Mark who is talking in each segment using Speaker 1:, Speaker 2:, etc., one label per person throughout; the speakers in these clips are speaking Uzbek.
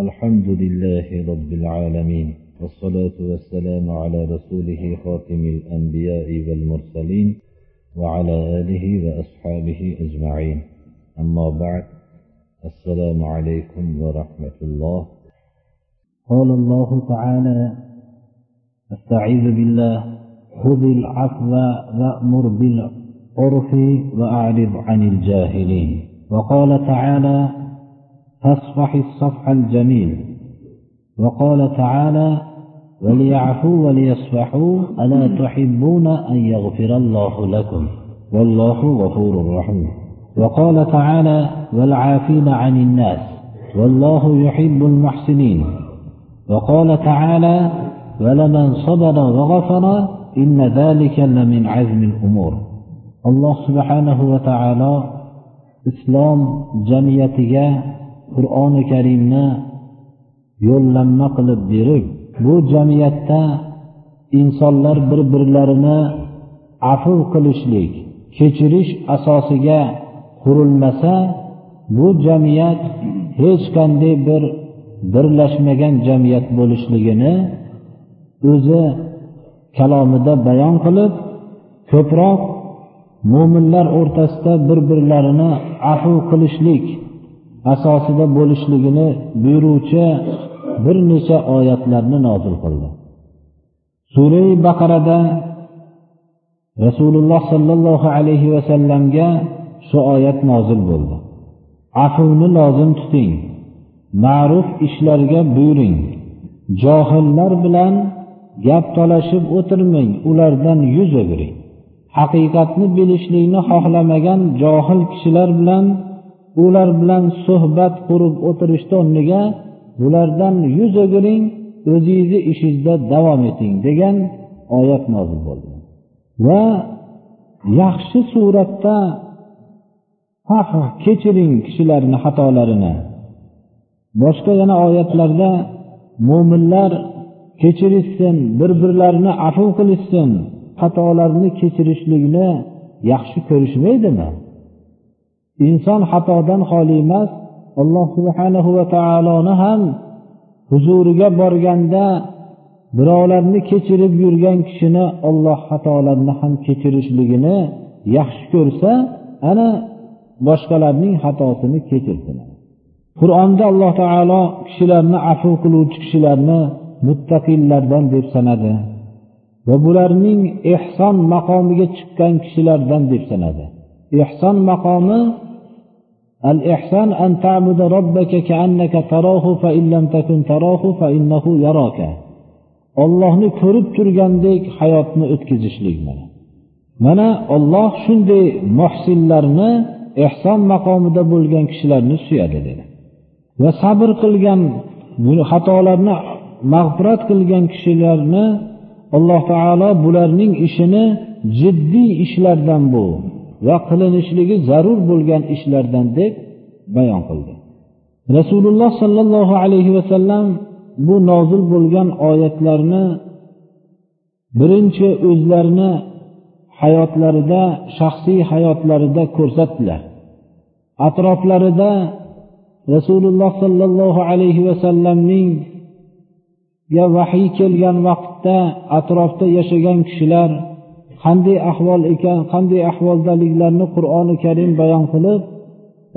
Speaker 1: الحمد لله رب العالمين والصلاة والسلام على رسوله خاتم الأنبياء والمرسلين وعلى آله وأصحابه أجمعين. أما بعد السلام عليكم ورحمة الله.
Speaker 2: قال الله تعالى أستعيذ بالله خذ العفو وأمر بالعرف وأعرض عن الجاهلين. وقال تعالى فاصفح الصفح الجميل. وقال تعالى وليعفوا وليصفحوا ألا تحبون أن يغفر الله لكم؟ والله غفور رحيم. وقال تعالى والعافين عن الناس والله يحب المحسنين. وقال تعالى ولمن صبر وغفر إن ذلك لمن عزم الأمور. الله سبحانه وتعالى إسلام جميتها qur'oni karimni yo'llanma qilib berib bu jamiyatda insonlar bir birlarini afv qilishlik kechirish asosiga qurilmasa bu jamiyat hech qanday bir birlashmagan jamiyat bo'lishligini o'zi kalomida bayon qilib ko'proq mo'minlar o'rtasida bir birlarini afv qilishlik asosida bo'lishligini buyuruvchi bir necha oyatlarni nozil qildi. Surai baqarada rasululloh sollallohu alayhi vasallamga shu oyat nozil bo'ldi. Afvni lozim tuting. Ma'ruf ishlarga buyuring. Johillar bilan gap talashib o'tirmang ulardan yuz o'giring. Haqiqatni bilishlikni xohlamagan johil kishilar bilan ular bilan suhbat qurib o'tirishni o'rniga bulardan yuz o'giring o'zingizni ishingizda davom eting degan oyat nozil bo'ldi. Va yaxshi suratda kechiring kishilarni xatolarini. Boshqa yana oyatlarda mo'minlar kechirishsin bir birlarini afv qilishsin xatolarni kechirishlikni yaxshi ko'rishmaydimi? Inson xatodan xoli emas alloh subhanahu va taoloni ham huzuriga borganda birovlarni kechirib yurgan kishini olloh xatolarni ham kechirishligini yaxshi ko'rsa ana boshqalarning xatosini kechirsinlar qur'onda alloh taolo kishilarni afv qiluvchi kishilarni muttaqillardan deb sanadi va bularning ehson maqomiga chiqqan kishilardan deb sanadi. Ehson maqomi الإحسان أن تعبد ربك كأنك تراه فإن لم تكن تراه فإنه يراك ollohni ko'rib turgandek hayotni o'tkazishlik mana mana olloh shunday muhsinlarni ehson maqomida bo'lgan kishilarni suyadi dedi va sabr qilgan xatolarni mag'firat qilgan kishilarni alloh taolo bularning ishini jiddiy ishlardan bu va qilinishligi zarur bo'lgan ishlardan deb bayon qildi. Rasululloh sollallohu alayhi vasallam bu nozil bo'lgan oyatlarni birinchi o'zlarini hayotlarida shaxsiy hayotlarida ko'rsatdilar. Atroflarida rasululloh sollallohu alayhi vasallamning vahiy kelgan vaqtda atrofda yashagan kishilar qanday ahvol ekan qanday ahvoldaliklarni qur'oni karim bayon qilib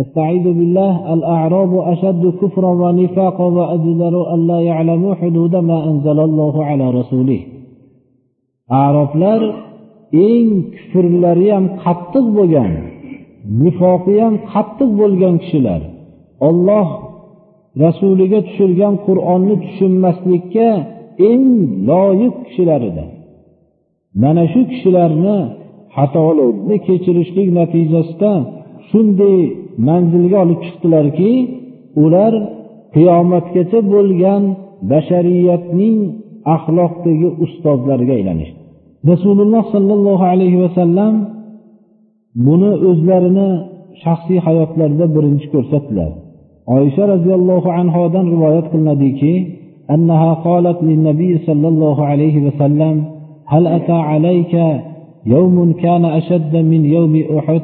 Speaker 2: استعيذ بالله الأعراب أشد كفرا ونفاقا وأجدر أن لا يعلموا حدود ما أنزل الله على رسوله arablar eng kufrlari ham qattiq bo'lgan nifoqi ham qattiq bo'lgan kishilar olloh rasuliga tushirgan qur'onni tushunmaslikka eng loyiq kishilar edi mana shu kishilarni xatolarni kechirishlik natijasida shunday manzilga olib chiqdilarki ular qiyomatgacha bo'lgan bashariyatning axloqdagi ustozlariga aylanishdi rasululloh sollallohu alayhi vasallam buni o'zlarini shaxsiy hayotlarida birinchi ko'rsatdilar oysha roziyallohu anhodan rivoyat qilinadiki أنها قالت للنبي صلى الله عليه وسلم هل أتى عليك يوم كان أشد من يوم أحد؟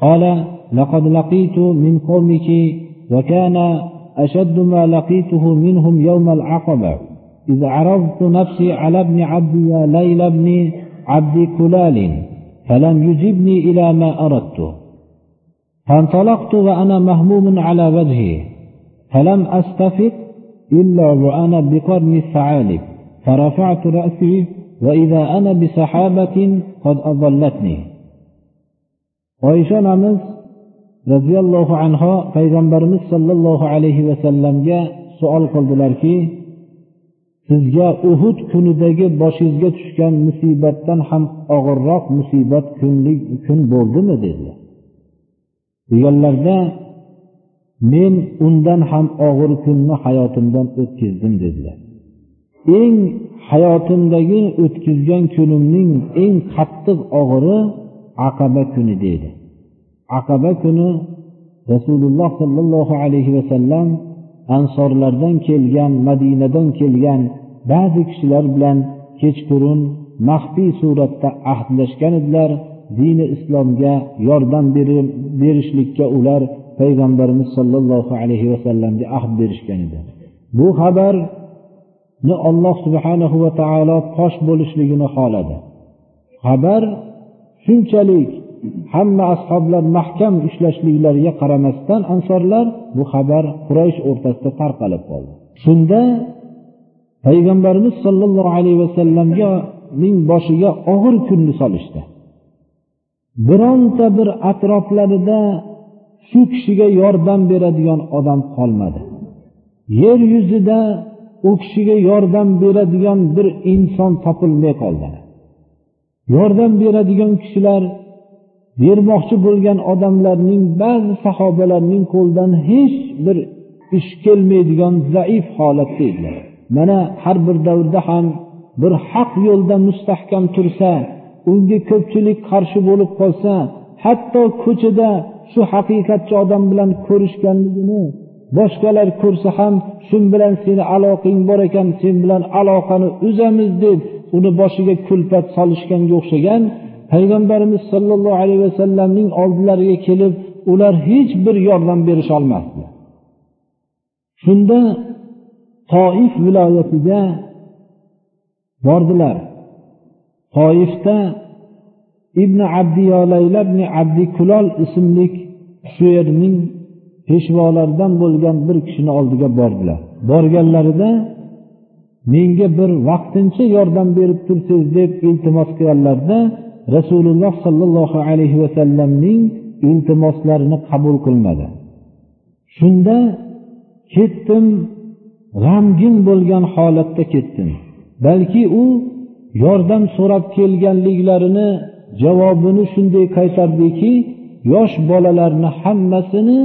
Speaker 2: قال لقد لقيت من قومك وكان أشد ما لقيته منهم يوم العقبة. إذ عرضت نفسي على ابن عبد يا ليل ابن عبد كلال فلم يجبني إلى ما أردته. فانطلقت وأنا مهموم على وجهي فلم أستفق إلا وأنا بقرن الثعالب. فرفعت رأسي وإذا أنا بسحابة قد أضلتني oysha onamiz roziyallohu anhu payg'ambarimiz sollallohu alayhi vasallamga savol qildilarki sizga uhud kunidagi boshingizga tushgan musibatdan ham og'irroq musibat kunlik kun bo'ldimi dedilar deganlarda men undan ham og'ir kunni hayotimdan o'tkazdim dedilar eng hayotimdagi o'tkazgan kunimning eng qattiq og'iri aqaba kuni deydi. Aqaba kuni rasululloh sollallohu alayhi vasallam ansorlardan kelgan madinadan kelgan ba'zi kishilar bilan kechqurun maxfiy suratda ahdlashgan edilar. Dini islomga yordam berishlikka ular payg'ambarimiz sollallohu alayhi vasallamga ahd berishgan edi. Bu ni alloh subhanahu va taolo fosh bo'lishligini xohladi. Xabar shunchalik hamma ashoblar mahkam ushlashliklariga qaramasdan ansorlar bu xabar quraysh o'rtasida tarqalib qoldi. Shunda payg'ambarimiz sollallohu alayhi vasallamga ning boshiga og'ir kunni solishdi. Bironta bir atroflarida shu kishiga yordam beradigan odam qolmadi. Yer yuzida u kishiga yordam beradigan bir inson topilmay qoldi. Yordam beradigan kishilar bermoqchi bo'lgan odamlarning ba'zi sahobalarning qo'lidan hech bir ish kelmaydigan zaif holatda edilar. Mana har bir davrda ham bir haq yo'lda mustahkam tursa unga ko'pchilik qarshi bo'lib qolsa hatto ko'chada shu haqiqatchi odam bilan ko'rishganligini boshqalar ko'rsa ham shun bilan seni aloqang bor ekan sen bilan aloqani uzamiz deb uni boshiga kulfat solishganga o'xshagan payg'ambarimiz sollallohu alayhi vasallamning oldilariga kelib ular hech bir yordam berisholmasdi shunda toif viloyatiga bordilar. Toifda ibn abdiyolayla ibn abdikulol ismli shu yerning peshvolaridan bo'lgan bir kishini oldiga bordilar. Borganlarida menga bir vaqtincha yordam berib tursangiz deb iltimos qilganlarida rasululloh sollallohu alayhi vasallamning iltimoslarini qabul qilmadi. Shunda ketdim g'amgin bo'lgan holatda ketdim. Balki u yordam so'rab kelganliklarini javobini shunday qaytardiki yosh bolalarni hammasini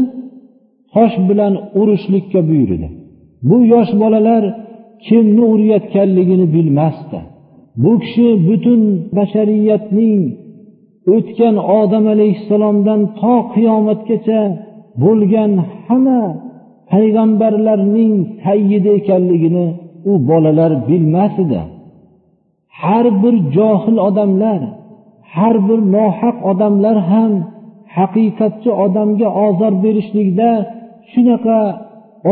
Speaker 2: tosh bilan urishlikka buyurdi. Bu yosh bolalar kimni urayotganligini bilmasdi. Bu kishi butun bashariyatning o'tgan odam alayhissalomdan to qiyomatgacha bo'lgan hamma payg'ambarlarning sayyidi ekanligini u bolalar bilmas edi har bir johil odamlar har bir nohaq odamlar ham haqiqatchi odamga ozor berishlikda shunaqa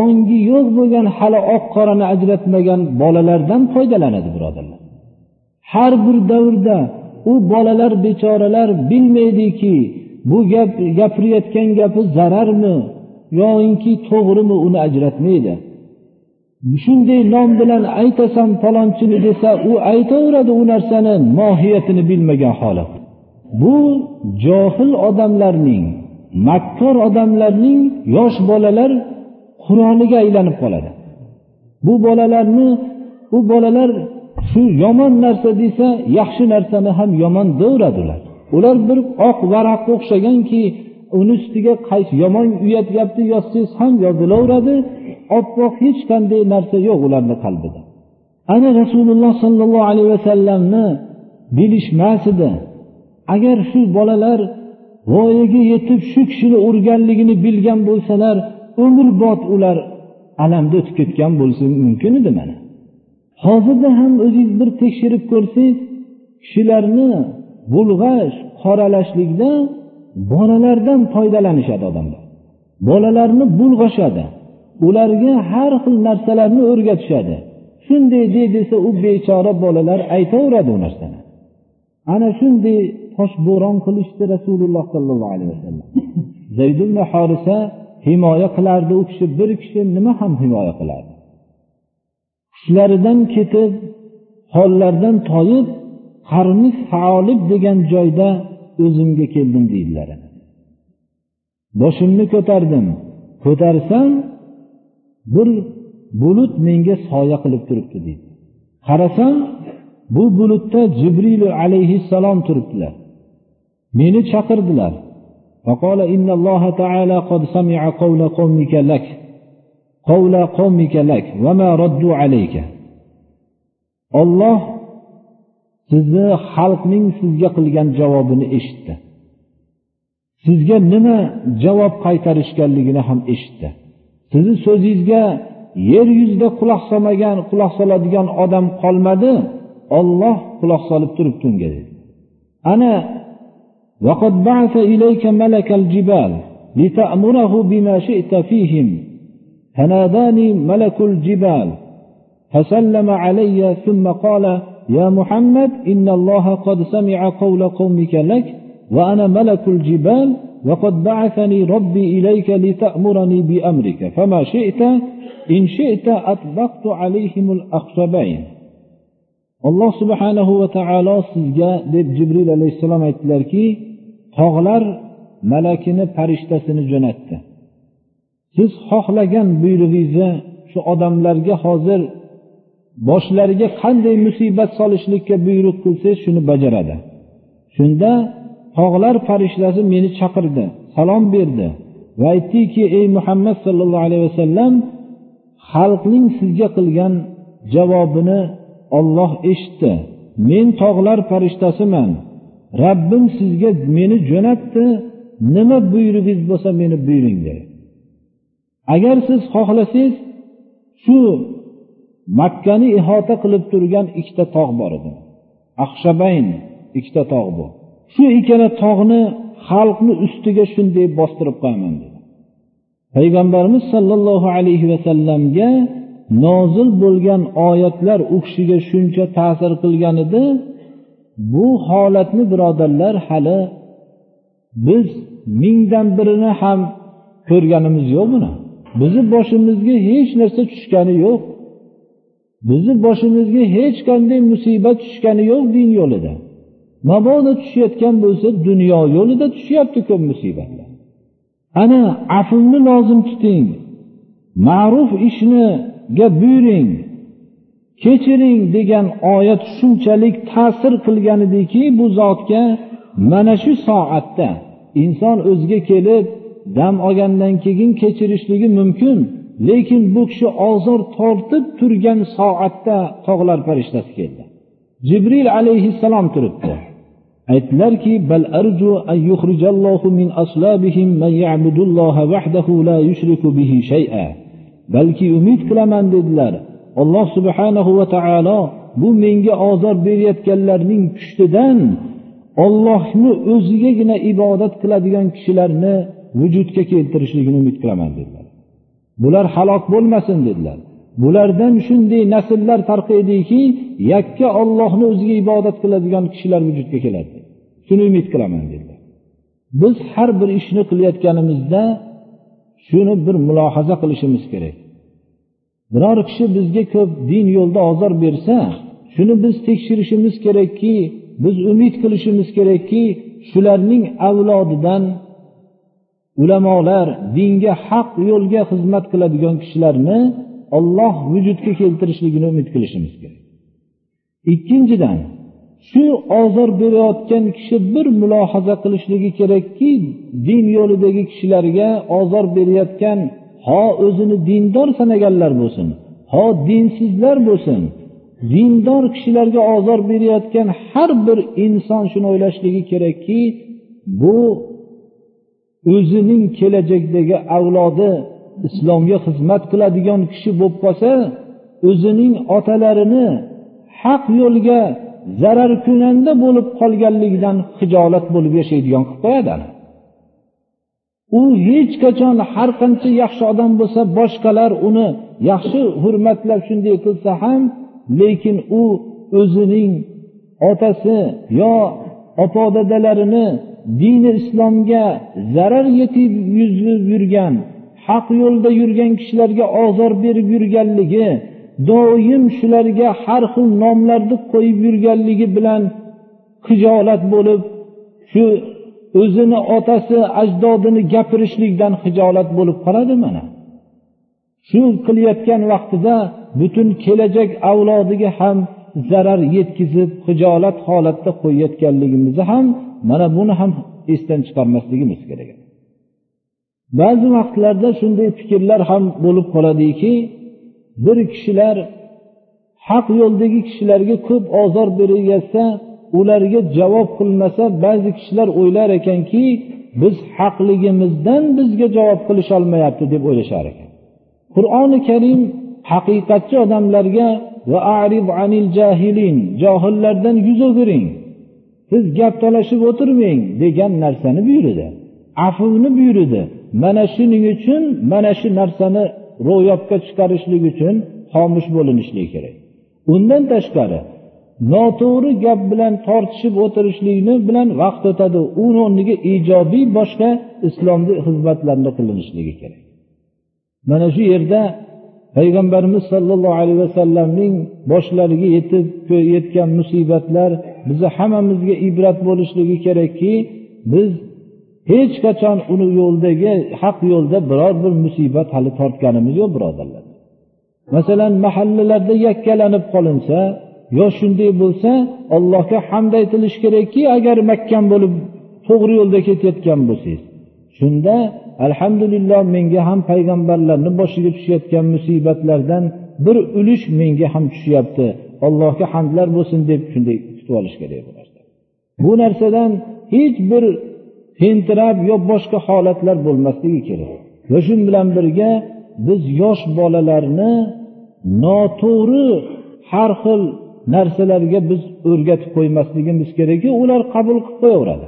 Speaker 2: ongi yo'q bo'lgan hali oq qorani ajratmagan bolalardan foydalanadi birodarlar. Har bir davrda u bolalar bechoralar bilmaydiki bu gap gapirayotgan gapi zararmi yoinki to'g'rimi uni ajratmaydi? Shunday nom bilan aytasan palonchini desa u aytaveradi u narsani mohiyatini bilmagan holat. Bu johil odamlarning makkor odamlarning yosh bolalar quroniga aylanib qoladi. Bu bolalarni u bolalar shu yomon narsa desa yaxshi narsani ham yomon deyaveradi ular ular bir oq varaqqa o'xshaganki uni ustiga qaysi yomon uyat gapni yozsangiz ham yozilaveradi. Oppoq hech qanday narsa yo'q ularni qalbida. Ana rasululloh sollallohu alayhi vasallamni bilishmas edi. Agar shu bolalar voyaga yetib shu kishini urganligini bilgan bo'lsalar umrbod ular alamda o'tib ketgan bo'lishi mumkin edi mana. Hozirda ham o'zingiz bir tekshirib ko'rsangiz kishilarni bulg'ash qoralashlikda bolalardan foydalanishadi odamlar. Bolalarni bulg'ashadi. Ularga har xil narsalarni o'rgatishadi. Shunday de desa u bechora bolalar aytaveradi u narsani. Ana shunday toshbo'ron qilishdi rasululloh sollallohu alayhi vasallam. Zayd horisa himoya qilardi u kishi bir kishi nima ham himoya qilardi? Hushlaridan ketib hollaridan toyib qarmis faolib degan joyda o'zimga keldim deydilar boshimni ko'tardim. Ko'tarsam bir bulut menga soya qilib turibdi deydi. Qarasam bu bulutda jibril alayhissalom turibdilar meni chaqirdilar فقال إن الله تعالى قد سمع قول قومك لك قول قومك لك وما ردوا عليك olloh sizni xalqning sizga qilgan javobini eshitdi sizga nima javob qaytarishganligini ham eshitdi sizni so'zingizga yer yuzida quloq solmagan quloq soladigan odam qolmadi Olloh quloq solib turibdi unga dedi. Ana وقد بعث إليك ملك الجبال لتأمره بما شئت فيهم فناداني ملك الجبال فسلم علي ثم قال يا محمد إن الله قد سمع قول قومك لك وأنا ملك الجبال وقد بعثني ربي إليك لتأمرني بأمرك فما شئت إن شئت أطبقت عليهم الأخشبين alloh subhanahu va taolo sizga deb jibril alayhissalom aytdilarki tog'lar malakini farishtasini jo'natdi. Siz xohlagan buyrug'ingizni shu odamlarga hozir boshlariga qanday musibat solishlikka buyruq qilsangiz shuni bajaradi. Shunda tog'lar farishtasi meni chaqirdi salom berdi va aytdiki ey muhammad sollallohu alayhi vasallam xalqning sizga qilgan javobini olloh eshitdi. Men tog'lar farishtasiman. Rabbim sizga meni jo'natdi. Nima buyrug'ingiz bo'lsa meni buyuring dedi agar siz xohlasangiz shu makkani ihota qilib turgan ikkita tog' bor edi. Ahshabayn ikkita tog' bu. Shu ikkala tog'ni xalqni ustiga shunday bostirib qo'yaman dedi. Payg'ambarimiz sollallohu alayhi vasallamga nozil bo'lgan oyatlar u kishiga shuncha ta'sir qilgan edi bu holatni birodarlar hali biz mingdan birini ham ko'rganimiz yo'q buni. Bizni boshimizga hech narsa tushgani yo'q. Bizni boshimizga hech qanday musibat tushgani yo'q din yo'lida. Mabodo tushayotgan bo'lsa dunyo yo'lida tushyapti ko'p musibatlar. Ana afvni lozim tuting. Ma'ruf ishni ishniga buyuring kechiring degan oyat shunchalik ta'sir qilgan ediki bu zotga mana shu soatda inson o'ziga kelib dam olgandan keyin kechirishligi mumkin. Lekin bu kishi ozor tortib turgan soatda tog'lar farishtasi keldi. Jibril alayhissalom turibdi. Aytdilarki bal arju an yukhrijallohu min aslabihim man ya'budulloha vahdahu la yushriku bihi shay'a. Balki umid qilaman dedilar. Alloh subhanahu va taolo bu menga ozor berayotganlarning pushtidan ollohni o'zigagina ibodat qiladigan kishilarni vujudga keltirishligini umid qilaman dedilar. Bular halok bo'lmasin dedilar. Bulardan shunday nasllar tarqaydiki yakka ollohni o'ziga ibodat qiladigan kishilar vujudga keladi. Shuni umid qilaman dedilar. Biz har bir ishni qilayotganimizda shuni bir mulohaza qilishimiz kerak. Biror kishi bizga ko'p din yo'lda ozor bersa shuni biz tekshirishimiz kerakki biz umid qilishimiz kerakki shularning avlodidan ulamolar dinga haq yo'lga xizmat qiladigan kishilarni olloh vujudga keltirishligini umid qilishimiz kerak. Ikkinchidan shu ozor berayotgan kishi bir mulohaza qilishligi kerakki din yo'lidagi kishilarga ozor berayotgan ho o'zini dindor sanaganlar bo'lsin ho dinsizlar bo'lsin dindor kishilarga ozor berayotgan har bir inson shuni o'ylashligi kerakki bu o'zining kelajakdagi avlodi islomga xizmat qiladigan kishi bo'lib qolsa o'zining otalarini haq yo'lga zarar kunanda bo'lib qolganligidan hijolat bo'lib yashaydigan qilib qo'yadi u hech qachon har qancha yaxshi odam bo'lsa boshqalar uni yaxshi hurmatlab shunday qilsa ham lekin u o'zining otasi yo opa dadalarini dini islomga zarar yetib yurgan haq yo'lda yurgan kishilarga ozor berib yurganligi doim shularga har xil nomlarni qo'yib yurganligi bilan hijolat bo'lib shu o'zini otasi ajdodini gapirishlikdan hijolat bo'lib qoladi mana? Shu qilayotgan vaqtida butun kelajak avlodiga ham zarar yetkazib hijolat holatda qo'yayotganligimizni ham mana buni ham esdan chiqarmasligimiz kerak. Ba'zi vaqtlarda shunday fikrlar ham bo'lib qoladiki bir kishilar haq yo'ldagi kishilarga ko'p ozor beraversa ularga javob qilmasa ba'zi kishilar o'ylar ekanki biz haqligimizdan bizga javob qilisholmayapti deb o'ylashar ekan. Qur'oni karim haqiqatchi odamlarga va anil jahilin johillardan yuz o'giring siz gap talashib o'tirmang degan narsani buyurdi. Afvni buyurdi mana shuning uchun mana shu narsani ro'yobga chiqarishlik uchun xomush bo'linishligi kerak. Undan tashqari noto'g'ri gap bilan tortishib o'tirishlikni bilan vaqt o'tadi. Uni o'rniga ijobiy boshqa islomni xizmatlarni qilinishligi kerak. Mana shu yerda payg'ambarimiz sollallohu alayhi vasallamning boshlariga yetib yetgan musibatlar bizni hammamizga ibrat bo'lishligi kerakki biz hech qachon uni yo'ldagi haq yo'lda biror bir musibat hali tortganimiz yo'q birodarlar. Masalan mahallalarda yakkalanib qolinsa yo shunday bo'lsa allohga hamd aytilishi kerakki agar makkan bo'lib to'g'ri yo'lda ketayotgan bo'lsangiz shunda alhamdulillah menga ham payg'ambarlarni boshiga tushayotgan musibatlardan bir ulush menga ham tushyapti. Allohga hamdlar bo'lsin deb shunday kutib olish kerak bu narsadan hech bir tentirab yo boshqa holatlar bo'lmasligi kerak. Va shu bilan birga biz yosh bolalarni noto'g'ri har xil narsalarga biz o'rgatib qo'ymasligimiz kerakki ular qabul qilib qo'yaveradi.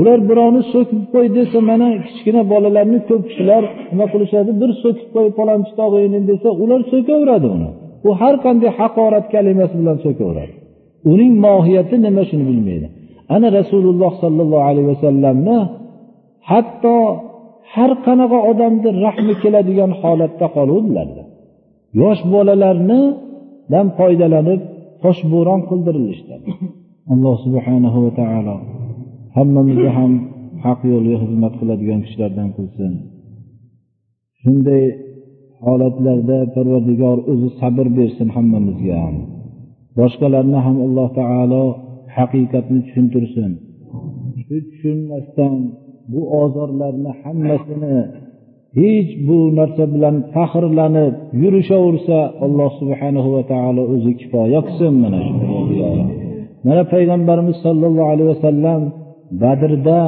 Speaker 2: Ular birovni so'kib qo'y desa mana kichkina bolalarni ko'p kishilar nima qilishadi? Bir so'kib qo'y palonchi tog'ingni desa ular so'kaveradi uni. U har qanday haqorat kalimasi bilan so'kaveradi. Uning mohiyati nima shuni bilmaydi. Ana rasululloh sollallohu alayhi vasallamni hatto har qanaqa odamni rahmi keladigan holatda qoluvdilar. Yosh bolalarnidan foydalanib toshbo'ron qildirilishdi. Alloh subhanahu va taolo hammamizni ham haq yo'lga xizmat qiladigan kishilardan qilsin. Shunday holatlarda parvardigor o'zi sabr bersin hammamizga ham. Boshqalarni ham alloh taolo haqiqatni tushuntirsin. Shu tushunmasdan bu ozorlarni hammasini hech bu narsa bilan faxrlanib yurishaversa alloh subhanahu va taolo o'zi kifoya qilsin mana shu mana payg'ambarimiz sollallohu alayhi vasallam badrda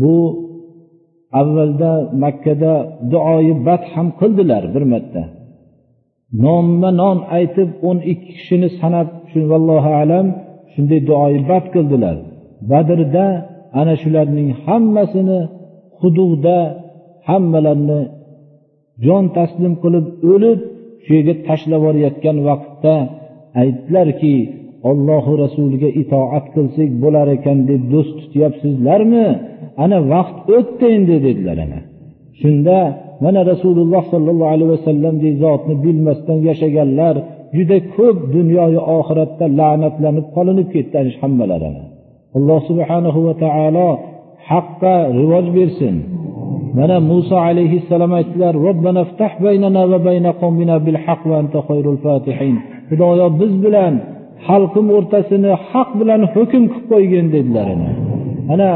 Speaker 2: bu avvalda makkada duoyi bad ham qildilar bir marta. Nomma non aytib o'n ikki kishini sanab shu vallohu alam shunday duoibad qildilar. Badrda ana shularning hammasini hududda hammalarini jon taslim qilib o'lib shu yerga tashlab yuborayotgan vaqtda aytdilarki ollohu rasuliga itoat qilsak bo'lar ekan deb do'st tutyapsizlarmi? Ana vaqt o'tdi endi dedilar ana. Shunda mana rasululloh sollallohu alayhi vasallamdek zotni bilmasdan yashaganlar juda ko'p dunyoyu oxiratda la'natlanib qolinib ketdi ana alloh subhanahu va taolo haqqa rivoj bersin. Mana muso alayhissalom aytdilar xudoyo biz bilan xalqim o'rtasini haq bilan hukm qilib qo'ygin dedilar ana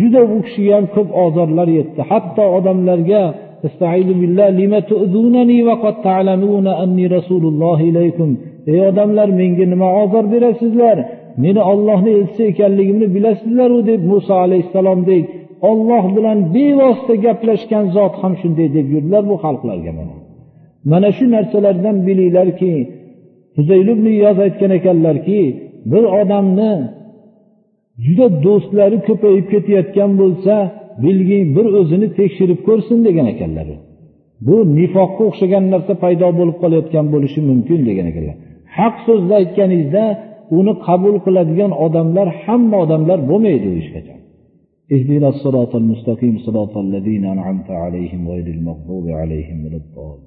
Speaker 2: juda u kishiga ham ko'p ozorlar yetdi. Hatto odamlarga ey odamlar menga nima ozor berasizlar? Meni ollohni elchisi ekanligimni bilasizlaru deb muso alayhissalomdek olloh bilan bevosita gaplashgan zot ham shunday deb yurdilar bu xalqlarga mana. Mana shu narsalardan bilinglarki yoz aytgan ekanlarki bir odamni juda do'stlari ko'payib ketayotgan bo'lsa bilgin bir o'zini tekshirib ko'rsin degan ekanlar bu nifoqqa o'xshagan narsa paydo bo'lib qolayotgan bo'lishi mumkin degan ekanlar haq so'zni aytganingizda uni qabul qiladigan odamlar hamma odamlar bo'lmaydi u hech qachon اهدنا الصراط المستقيم صراط الذين أنعمت عليهم غير المغضوب عليهم ولا الضالين